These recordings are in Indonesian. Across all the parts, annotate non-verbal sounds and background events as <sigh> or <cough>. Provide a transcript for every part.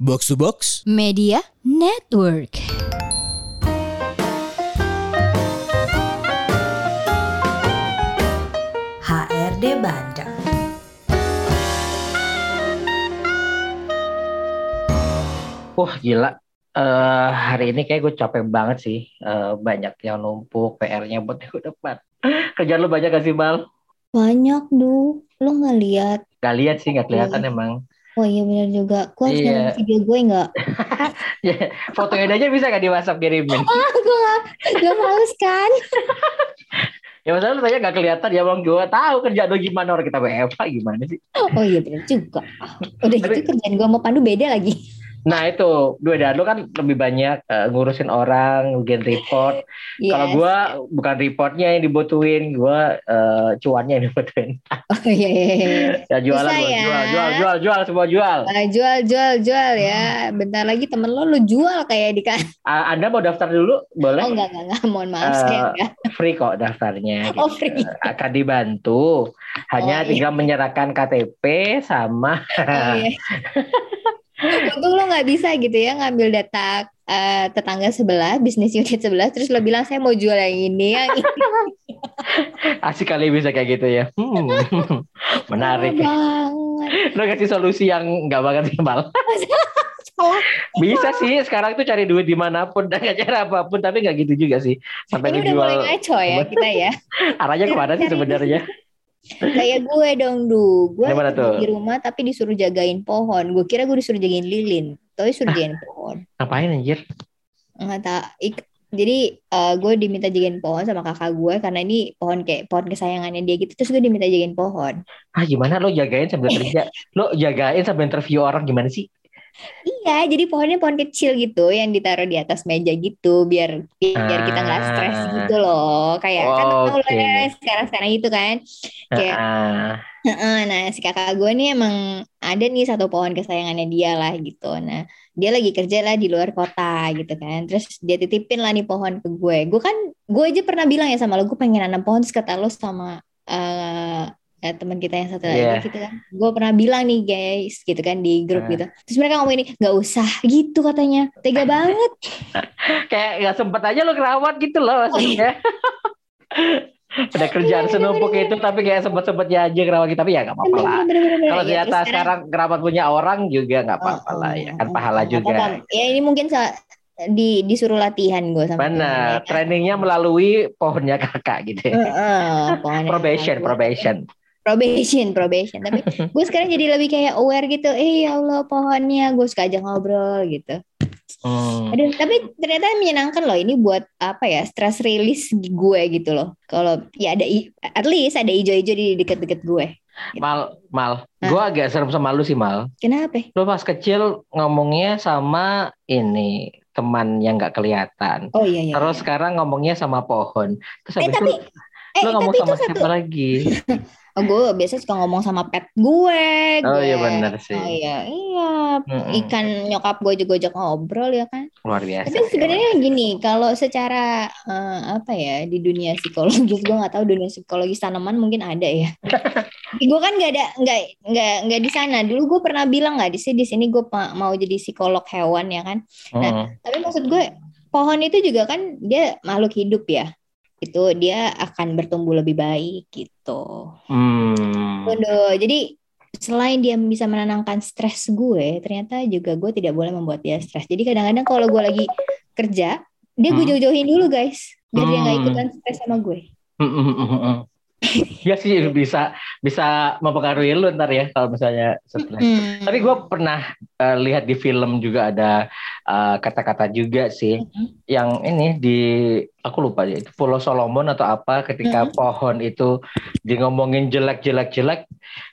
Box to Box Media Network. HRD Bandung. Wah gila, Eh hari ini kayak gue capek banget sih. Eh banyak yang numpuk, PR-nya buat <laughs> minggu depan. Kerjaan lu banyak gak sih, Bal? Banyak, Du. Lo nggak lihat? Gak lihat sih, gak kelihatan emang. Oh iya benar juga. Gue harus Iya. video gue nggak? <laughs> Ya, fotonya aja bisa gak di WhatsApp kirimin? <laughs> Ah, gue nggak. Gak males kan? <laughs> Ya masalah lu tanya gak kelihatan, ya bang gue tahu kerjaan lu gimana, orang kita WFH gimana sih? Oh iya benar juga. Udah gitu Tapi- kerjaan gue sama Pandu beda lagi. Nah itu, dua dan lu kan lebih banyak eh, ngurusin orang, ngurusin report. Kalau Yes. gue bukan reportnya yang dibutuhin, gue eh, cuannya yang dibutuhin. <laughs> Oh iya iya. iya. Ya jualan Bisa gua, ya. jual, jual, jual, jual, semua jual. Ah, jual jual jual ya. Bentar lagi temen lo lo jual kayak di kan. Ah, <laughs> Anda mau daftar dulu? Boleh? Oh enggak enggak enggak. Mohon maaf Eh, saya enggak. free kok daftarnya. <laughs> Oh free. Akan dibantu. Hanya Oh, iya. tinggal menyerahkan KTP sama Oh, iya. Untung lo nggak bisa gitu ya ngambil data eh, tetangga sebelah, bisnis unit sebelah, terus lo bilang saya mau jual yang ini, yang ini. <laughs> asik kali bisa kayak gitu ya. Hmm. <laughs> Menarik. Banget. Lo kasih solusi yang nggak banget sih Mal. <laughs> Bisa sih sekarang tuh cari duit di mana pun dengan cara apa pun tapi nggak gitu juga sih. Sampai Ini udah mulai ngaco ya kita ya. arahnya ke mana sih sebenarnya? Kayak gue dong du, gue di rumah tapi disuruh jagain pohon. Gue kira gue disuruh jagain lilin, tapi suruh jagain pohon. Ngapain anjir? Nggak tak. ik- Jadi eh, gue diminta jagain pohon sama kakak gue karena ini pohon kayak pohon kesayangannya dia gitu. Terus gue diminta jagain pohon. Ah gimana lo jagain sambil kerja? <laughs> Lo jagain sambil interview orang gimana sih? Iya, jadi pohonnya pohon kecil gitu yang ditaruh di atas meja gitu biar biar kita nggak stres Ah. gitu loh. Kayak kan tau Oke. lah sekarang-sekarang itu kan. Kayak Ah, Heeh, nah si kakak gue nih emang ada nih satu pohon kesayangannya dia lah gitu. Nah dia lagi kerja lah di luar kota gitu kan. Terus dia titipin lah nih pohon ke gue. Gue kan gue aja pernah bilang ya sama lo gue pengen nanam pohon terus kata lo sama eh eh, teman kita yang satu Iya. lagi gitu kan. Gue pernah bilang nih guys gitu kan di grup Ah. gitu. Terus mereka ngomong ini nggak usah gitu katanya. Tega banget. <laughs> kayak nggak sempet aja lo kerawat gitu loh maksudnya. <laughs> Udah kerjaan Iya, senumpuk itu tapi kayak sempet-sempetnya aja kerawat gitu tapi ya nggak apa-apa lah. Kalau Ya, ternyata terus sekarang kerawat punya orang juga nggak apa-apa lah ya kan pahala Nggak juga. Ya ini mungkin di disuruh latihan gue sama ya Benar, kan. trainingnya melalui pohonnya kakak gitu. ya. Heeh, pohonnya <laughs> Probation, kakak probation. Probation, probation. Tapi <laughs> gue sekarang jadi lebih kayak aware gitu. Eh ya Allah pohonnya, gue suka aja ngobrol gitu. Hmm. Aduh, tapi ternyata menyenangkan loh. Ini buat apa ya? Stress release gue gitu loh. Kalau ya ada, at least ada ijo-ijo di deket-deket gue. Mal, mal, Hah? gue agak serem sama lu sih mal. Kenapa? Lu pas kecil ngomongnya sama ini teman yang nggak kelihatan. Oh iya iya. Terus sekarang ngomongnya sama pohon. Terus Eh habis tapi itu eh lu ngomong tapi sama itu satu. siapa lagi? <laughs> Oh, gue biasa suka ngomong sama pet gue. Oh iya benar sih. Oh iya, iya. Mm-mm. Ikan nyokap gue juga ajak ngobrol ya kan. Luar biasa. Tapi sebenarnya gini, kalau secara eh, apa ya di dunia psikologis gue nggak tahu dunia psikologis tanaman mungkin ada ya. <laughs> gue kan nggak ada nggak nggak nggak di sana. Dulu gue pernah bilang nggak di sini di sini gue mau jadi psikolog hewan ya kan. Mm-mm. Tapi maksud gue pohon itu juga kan dia makhluk hidup ya. Itu dia akan bertumbuh lebih baik gitu. Hmm. Waduh, jadi selain dia bisa menenangkan stres gue, ternyata juga gue tidak boleh membuat dia stres. Jadi kadang-kadang kalau gue lagi kerja, dia gue Hmm. jauh-jauhin dulu guys, biar dia nggak Hmm. ikutan stres sama gue. Ya sih <laughs> bisa bisa mempengaruhi lu ntar ya kalau misalnya stres. Hmm. Tapi gue pernah eh, lihat di film juga ada eh, kata-kata juga sih Mhm. yang ini di aku lupa ya itu Pulau Solomon atau apa ketika Mhm. pohon itu di ngomongin jelek-jelek-jelek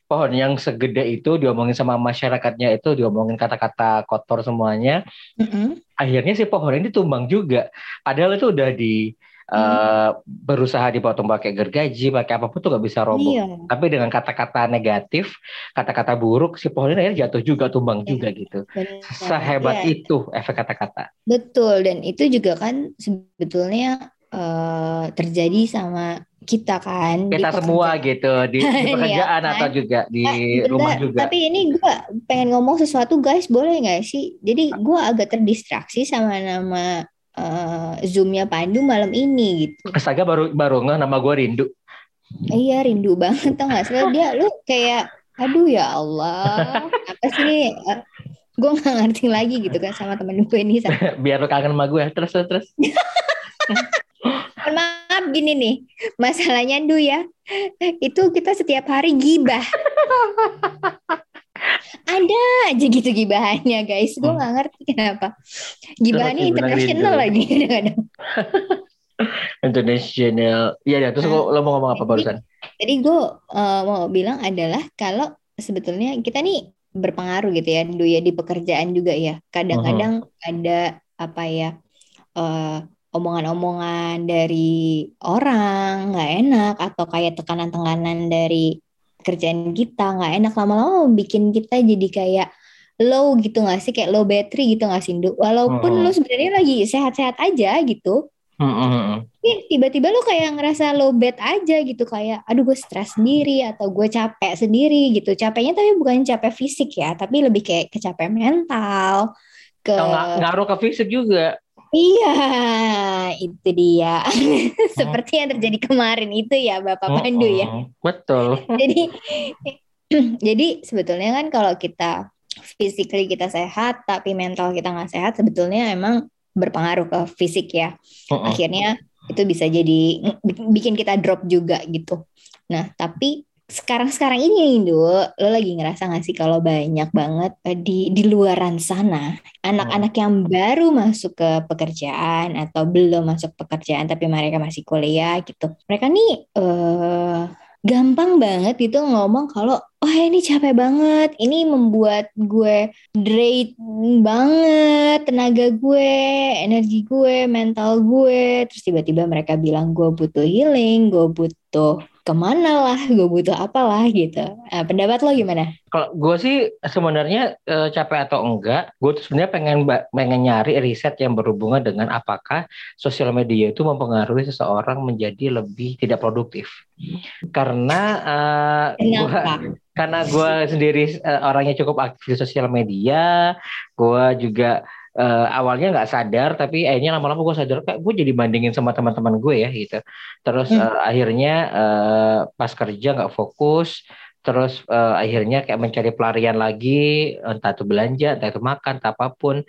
pohon yang segede itu diomongin sama masyarakatnya itu diomongin kata-kata kotor semuanya Mm-mm. akhirnya si pohon ini tumbang juga padahal itu udah di eh, berusaha dipotong pakai gergaji pakai apa pun tuh gak bisa roboh Iya, tapi dengan kata-kata negatif, kata-kata buruk, si pohon ini akhirnya jatuh juga, tumbang Iya. juga gitu. benar. Sehebat Iya, itu efek kata-kata. betul dan itu juga kan sebetulnya eh, terjadi sama kita kan Kita semua gitu di, di <laughs> Iya pekerjaan kan? atau juga di Eh, rumah bentar, juga. Tapi ini gue pengen ngomong sesuatu guys, boleh nggak sih? Jadi gue agak terdistraksi sama nama eh, zoomnya Pandu malam ini gitu. Astaga baru baru nggak nama gue Rindu. Iya rindu banget tau gak sih dia lu kayak aduh ya Allah apa sih ini? Gue nggak ngerti lagi gitu kan sama temen gue ini <laughs> Biar lu kangen sama gue terus terus <laughs> maaf gini nih masalahnya Du ya. Itu kita setiap hari gibah <laughs> ada aja gitu gibahannya guys gue nggak ngerti kenapa gibahannya internasional lagi <laughs> kadang-kadang International. Iya ya. Terus Nah, lo, mau ngomong apa jadi- barusan? Jadi gue eh, mau bilang adalah kalau sebetulnya kita nih berpengaruh gitu ya, ya di pekerjaan juga ya. Kadang-kadang ada apa ya eh, omongan-omongan dari orang nggak enak atau kayak tekanan-tekanan dari kerjaan kita nggak enak lama-lama bikin kita jadi kayak low gitu nggak sih kayak low battery gitu nggak sih Du? Walaupun Hmm. lu sebenarnya lagi sehat-sehat aja gitu. Hmm, hmm, hmm. Tapi tiba-tiba lu kayak ngerasa low bad aja gitu kayak aduh gue stres sendiri atau gue capek sendiri gitu capeknya tapi bukan capek fisik ya tapi lebih kayak kecapean mental ke ngaruh ke fisik juga. Iya itu dia. <laughs> Seperti yang terjadi kemarin itu ya Bapak Pandu ya. Hmm, Betul. <laughs> jadi <clears throat> jadi sebetulnya kan kalau kita physically kita sehat tapi mental kita nggak sehat sebetulnya emang berpengaruh ke fisik ya. Akhirnya itu bisa jadi bikin kita drop juga gitu. Nah, tapi sekarang-sekarang ini Indo, lo lagi ngerasa gak sih kalau banyak banget eh, di di luaran sana anak-anak yang baru masuk ke pekerjaan atau belum masuk pekerjaan tapi mereka masih kuliah gitu. Mereka nih eh gampang banget itu ngomong kalau oh ini capek banget, ini membuat gue drain banget tenaga gue, energi gue, mental gue. Terus tiba-tiba mereka bilang gue butuh healing, gue butuh ke mana lah, gue butuh apalah gitu. Nah, pendapat lo gimana? Kalau gue sih sebenarnya eh, capek atau enggak, gue tuh sebenarnya pengen pengen nyari riset yang berhubungan dengan apakah sosial media itu mempengaruhi seseorang menjadi lebih tidak produktif. Karena eh, gua, Kenapa? Karena gue sendiri eh, orangnya cukup aktif di sosial media, gue juga eh, awalnya nggak sadar, tapi akhirnya lama-lama gue sadar kayak gue jadi bandingin sama teman-teman gue ya gitu. Terus Hmm. eh, akhirnya eh, pas kerja nggak fokus, terus eh, akhirnya kayak mencari pelarian lagi, entah itu belanja, entah itu makan, entah apa pun.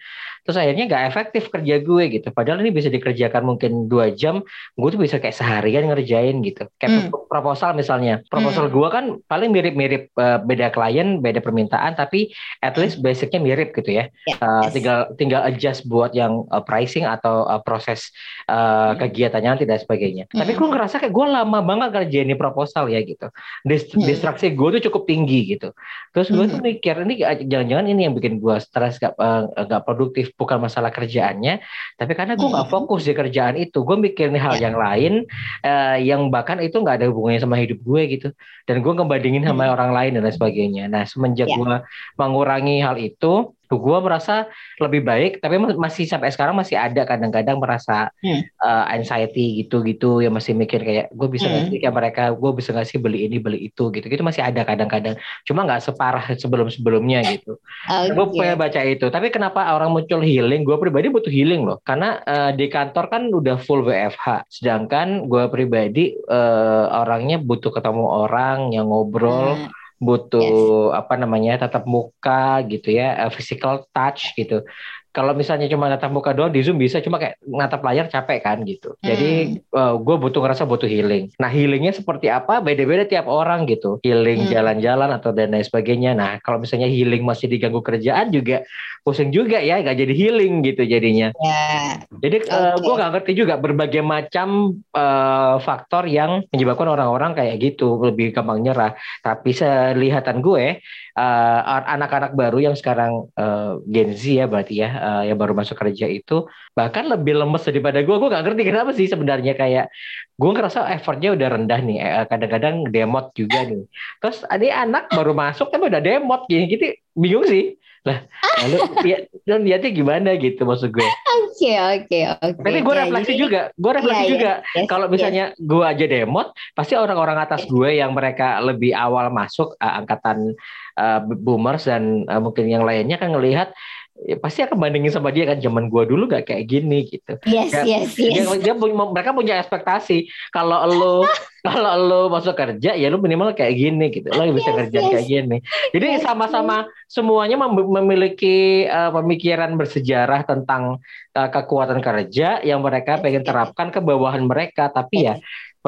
Terus akhirnya nggak efektif kerja gue gitu. Padahal ini bisa dikerjakan mungkin dua jam, gue tuh bisa kayak seharian ngerjain gitu. Kayak Hmm. proposal misalnya, proposal gue kan paling mirip-mirip eh, beda klien, beda permintaan, tapi at least basicnya mirip gitu ya. Ya, Eh, yes. tinggal tinggal adjust buat yang eh, pricing atau eh, proses eh, kegiatannya nanti dan sebagainya. Tapi Hmm. gue ngerasa kayak gue lama banget ngerjain ini proposal ya gitu. Dis- Hmm. Distraksi gue tuh cukup tinggi gitu. Terus gue tuh Hmm. mikir ini jangan-jangan ini yang bikin gue stres gak, eh, gak produktif bukan masalah kerjaannya, tapi karena gue nggak Hmm. fokus di kerjaan itu. Gue mikirin hal Ya. yang lain eh, yang bahkan itu nggak ada hubungannya sama hidup gue gitu. Dan gue ngebandingin sama Hmm. orang lain dan lain sebagainya. Nah semenjak Ya. gue mengurangi hal itu, gue merasa lebih baik. Tapi masih sampai sekarang masih ada kadang-kadang merasa Hmm. uh, anxiety gitu-gitu ya masih mikir kayak gue bisa Hmm. sih kayak mereka gue bisa nggak sih beli ini beli itu gitu gitu masih ada kadang-kadang cuma nggak separah sebelum-sebelumnya gitu gue Oke. pengen baca itu tapi kenapa orang muncul healing gue pribadi butuh healing loh karena uh, di kantor kan udah full WFH sedangkan gue pribadi uh, orangnya butuh ketemu orang yang ngobrol Nah, butuh apa namanya tatap muka gitu ya eh, physical touch gitu kalau misalnya cuma natap muka doang di zoom bisa cuma kayak natap layar capek kan gitu jadi gue butuh ngerasa butuh healing nah healingnya seperti apa beda-beda tiap orang gitu healing Hmm. jalan-jalan atau dan lain sebagainya nah kalau misalnya healing masih diganggu kerjaan juga pusing juga ya nggak jadi healing gitu jadinya ya. jadi Oke. gue nggak ngerti juga berbagai macam eh, faktor yang menyebabkan orang-orang kayak gitu lebih gampang nyerah. Tapi selihatan gue eh, anak-anak baru yang sekarang eh, Gen Z ya berarti ya uh, yang baru masuk kerja itu bahkan lebih lemes daripada gue gue gak ngerti kenapa sih sebenarnya kayak gue ngerasa effortnya udah rendah nih eh, kadang-kadang demot juga nih terus ada anak baru masuk tapi udah demot gini gitu bingung sih lah lalu <laughs> ya dan lihatnya gimana gitu maksud gue Oke oke oke. tapi gue refleksi jadi- juga gue refleksi Iya, iya. juga Yes, kalau yes. misalnya gue aja demot pasti orang-orang atas Yes. gue yang mereka lebih awal masuk uh, angkatan uh, boomers dan uh, mungkin yang lainnya kan ngelihat ya, pasti akan bandingin sama dia kan zaman gue dulu gak kayak gini gitu Yes Ya, yes dia, yes. dia punya- mereka punya ekspektasi kalau lo <laughs> kalau lo masuk kerja ya lo minimal kayak gini gitu lo bisa Yes, kerja yes. kayak gini jadi Yes, sama-sama semuanya mem- memiliki uh, pemikiran bersejarah tentang uh, kekuatan kerja yang mereka Yes, pengen yes. terapkan ke bawahan mereka tapi ya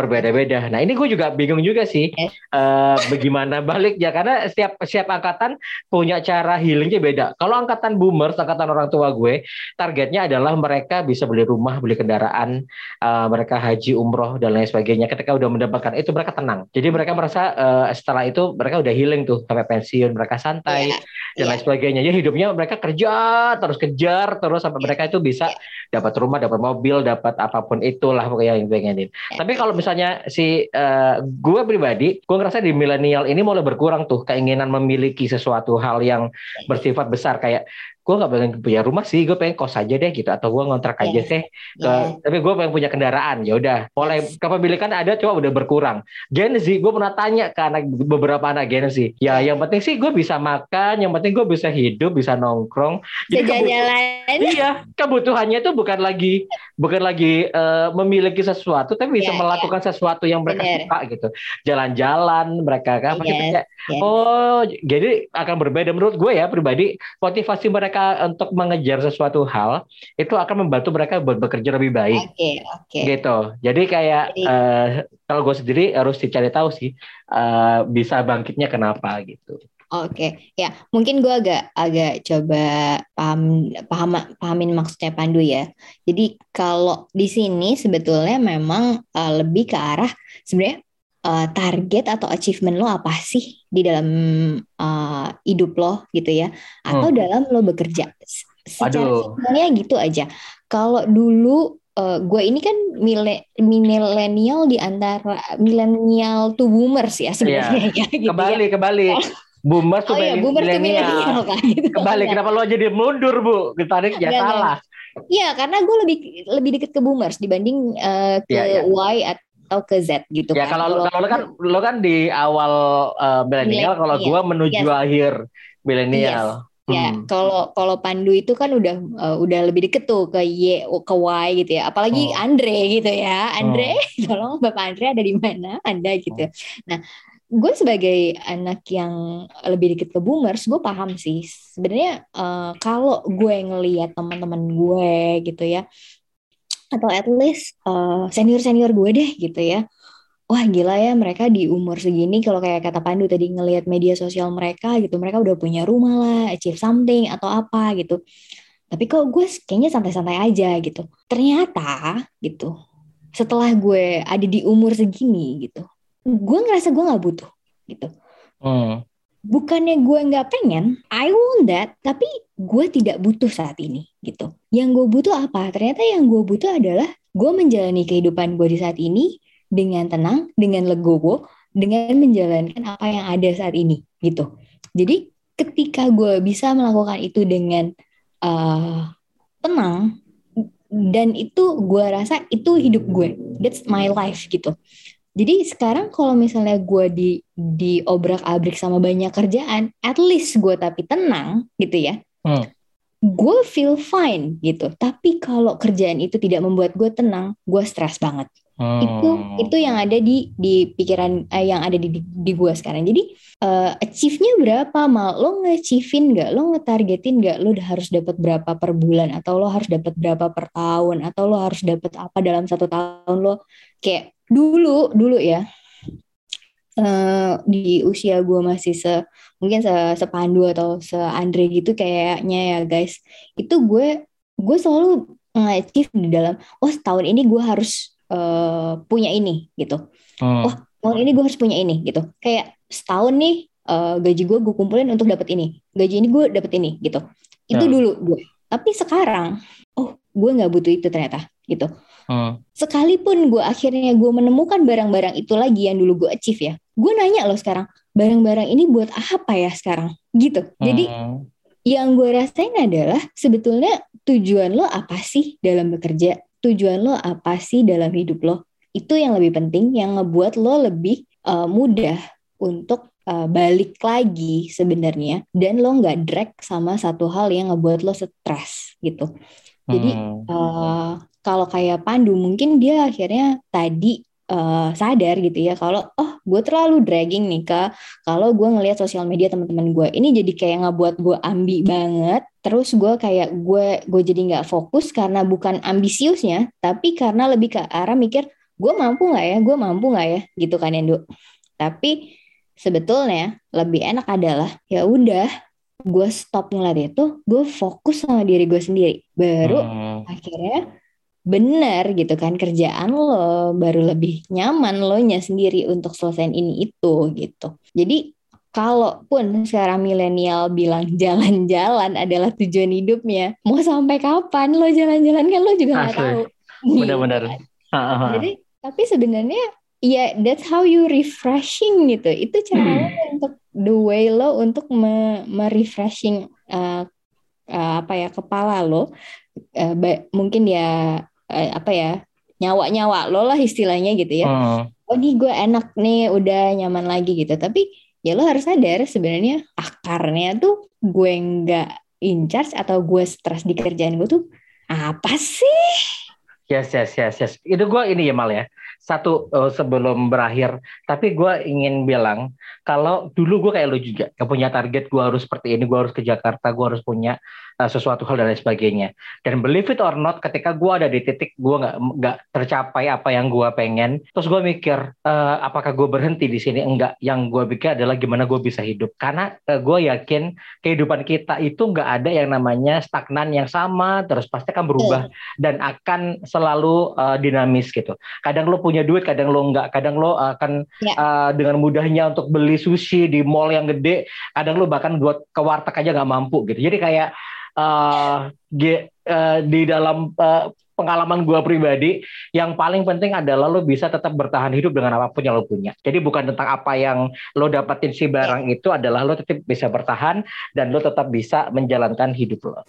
berbeda-beda. Nah ini gue juga bingung juga sih Yes. uh, bagaimana baliknya karena setiap setiap angkatan punya cara healingnya beda. Kalau angkatan boomers, angkatan orang tua gue, targetnya adalah mereka bisa beli rumah, beli kendaraan, uh, mereka haji, umroh dan lain sebagainya. Ketika udah mendapatkan itu mereka tenang. Jadi mereka merasa uh, setelah itu mereka udah healing tuh sampai pensiun, mereka santai Iya, dan iya. lain sebagainya. Jadi hidupnya mereka kerja terus kejar terus sampai mereka itu bisa dapat rumah, dapat mobil, dapat apa pun itulah pokoknya yang pengenin. Tapi kalau misalnya si eh, gue pribadi, gue ngerasa di milenial ini mulai berkurang tuh keinginan memiliki sesuatu hal yang bersifat besar kayak gue nggak pengen punya rumah sih, gue pengen kos aja deh gitu atau gue ngontrak aja Yes. sih. Ke, Yes. Tapi gue pengen punya kendaraan, ya udah. Mulai kepemilikan ada, cuma udah berkurang. Gen Z, gue pernah tanya ke anak beberapa anak Gen Z, ya yang penting sih gue bisa makan, yang penting gue bisa hidup, bisa nongkrong. Bisa kebu- jalan-jalan. Iya, kebutuhannya itu bukan lagi bukan lagi eh, memiliki sesuatu, tapi bisa Iya, melakukan sesuatu yang mereka Bener. suka gitu. Jalan-jalan, mereka kan Yes, kayak, yes. oh, jadi akan berbeda menurut gue ya pribadi. Motivasi mereka untuk mengejar sesuatu hal itu akan membantu mereka buat bekerja lebih baik Oke oke. gitu. Jadi kayak Jadi- eh, kalau gue sendiri harus dicari tahu sih eh, bisa bangkitnya kenapa gitu. Oke, ya mungkin gue agak agak coba paham paham pahamin maksudnya Pandu ya. Jadi kalau di sini sebetulnya memang uh, lebih ke arah sebenarnya uh, target atau achievement lo apa sih di dalam uh, hidup lo gitu ya, atau Hmm. dalam lo bekerja. S- Secara Aduh. simpelnya gitu aja. Kalau dulu gue ini kan mile- milenial di antara milenial to boomers ya sebenarnya ya, gitu ya. Kembali kembali. Boomers tuh Oh iya, boomer ke milenial. kan gitu. Kembali kenapa lo jadi mundur bu? Ditarik ya salah. Iya, karena gue lebih lebih deket ke boomers dibanding eh, ke Iya, iya. Y atau ke Z gitu Ya kan. kalau kalau lo kan lo kan di awal uh, milenial, kalau Iya, gua menuju yes. akhir milenial. ya Hmm. kalau kalau Pandu itu kan udah eh, udah lebih deket tuh ke Y ke Y gitu ya. Apalagi Hmm. Andre gitu ya. Andre, <laughs> tolong Bapak Andre ada di mana? Anda gitu. Nah, gue sebagai anak yang lebih deket ke boomers, gue paham sih. Sebenarnya eh, kalau gue ngelihat teman-teman gue gitu ya, atau at least senior senior gue deh gitu ya. Wah gila ya mereka di umur segini kalau kayak kata Pandu tadi ngelihat media sosial mereka gitu mereka udah punya rumah lah achieve something atau apa gitu tapi kok gue kayaknya santai-santai aja gitu ternyata gitu setelah gue ada di umur segini gitu gue ngerasa gue nggak butuh gitu Hmm. bukannya gue nggak pengen I want that tapi gue tidak butuh saat ini gitu. Yang gue butuh apa? Ternyata yang gue butuh adalah gue menjalani kehidupan gue di saat ini dengan tenang dengan legowo dengan menjalankan apa yang ada saat ini gitu. Jadi ketika gue bisa melakukan itu dengan uh, tenang dan itu gue rasa itu hidup gue. That's my life gitu. Jadi sekarang kalau misalnya gue di di obrak abrik sama banyak kerjaan, at least gue tapi tenang gitu ya. Hmm. Gue feel fine gitu. Tapi kalau kerjaan itu tidak membuat gue tenang, gue stres banget. Hmm. Itu itu yang ada di di pikiran eh, yang ada di di, di gue sekarang. Jadi eh, achieve-nya berapa mal? Lo nge-achieve-in nggak? Lo nge-targetin nggak? Lo harus dapat berapa per bulan atau lo harus dapat berapa per tahun atau lo harus dapat apa dalam satu tahun lo kayak dulu dulu ya eh, di usia gue masih se mungkin se sepandu atau se Andre gitu kayaknya ya guys itu gue gue selalu nge-achieve di dalam oh tahun ini gue harus eh, punya ini gitu Hmm. Wah, tahun ini gue harus punya ini gitu kayak setahun nih eh, gaji gue gue kumpulin untuk dapat ini gaji ini gue dapat ini gitu itu Ya. dulu gue Tapi sekarang, oh gue nggak butuh itu ternyata gitu. Hmm. Sekalipun gue akhirnya gue menemukan barang-barang itu lagi yang dulu gue achieve ya, gue nanya loh sekarang, barang-barang ini buat apa ya sekarang? Gitu. Jadi Hmm. yang gue rasain adalah sebetulnya tujuan lo apa sih dalam bekerja? Tujuan lo apa sih dalam hidup lo? Itu yang lebih penting, yang ngebuat lo lebih uh, mudah untuk uh, balik lagi sebenarnya, dan lo nggak drag sama satu hal yang ngebuat lo stres gitu. Jadi Hmm. uh, kalau kayak Pandu mungkin dia akhirnya tadi uh, sadar gitu ya kalau oh gue terlalu dragging nih kak. Kalau gue ngelihat sosial media teman-teman gue ini jadi kayak ngebuat gue ambi banget. Terus gue kayak gue gue jadi nggak fokus karena bukan ambisiusnya tapi karena lebih ke arah mikir gue mampu nggak ya? Gue mampu nggak ya? Gitu kan Endo tapi sebetulnya lebih enak adalah ya udah gue stop ngeliat itu gue fokus sama diri gue sendiri baru Hmm. akhirnya benar gitu kan kerjaan lo baru lebih nyaman lo nya sendiri untuk selesaiin ini itu gitu jadi kalaupun sekarang milenial bilang <laughs> jalan-jalan adalah tujuan hidupnya mau sampai kapan lo jalan-jalan kan lo juga nggak tahu Benar-benar. Iya. <laughs> jadi tapi sebenarnya ya that's how you refreshing gitu itu caranya <clears throat> untuk the way lo untuk me, me-refreshing uh, uh, apa ya kepala lo Uh, mungkin ya uh, apa ya nyawa-nyawa lo lah istilahnya gitu ya Hmm. oh nih gue enak nih udah nyaman lagi gitu tapi ya lo harus sadar sebenarnya akarnya tuh gue nggak in charge atau gue stres di kerjaan gue tuh apa sih Yes, yes, yes, yes. Itu gue ini ya Mal ya. Satu eh, sebelum berakhir, tapi gue ingin bilang kalau dulu gue kayak lu juga, gak punya target gue harus seperti ini, gue harus ke Jakarta, gue harus punya sesuatu hal dan lain sebagainya. Dan believe it or not, ketika gue ada di titik gue nggak nggak tercapai apa yang gue pengen, terus gue mikir eh, apakah gue berhenti di sini? Enggak. Yang gue pikir adalah gimana gue bisa hidup. Karena eh, gue yakin kehidupan kita itu nggak ada yang namanya stagnan yang sama, terus pasti akan berubah dan akan selalu uh, dinamis gitu. Kadang lo punya duit, kadang lo enggak. Kadang lo akan Ya. uh, dengan mudahnya untuk beli sushi di mall yang gede. Kadang lo bahkan buat ke warteg aja nggak mampu gitu. Jadi kayak uh, ge- uh, di dalam uh, pengalaman gue pribadi, yang paling penting adalah lo bisa tetap bertahan hidup dengan apa pun yang lo punya. Jadi bukan tentang apa yang lo dapetin si barang itu adalah lo tetap bisa bertahan dan lo tetap bisa menjalankan hidup lo.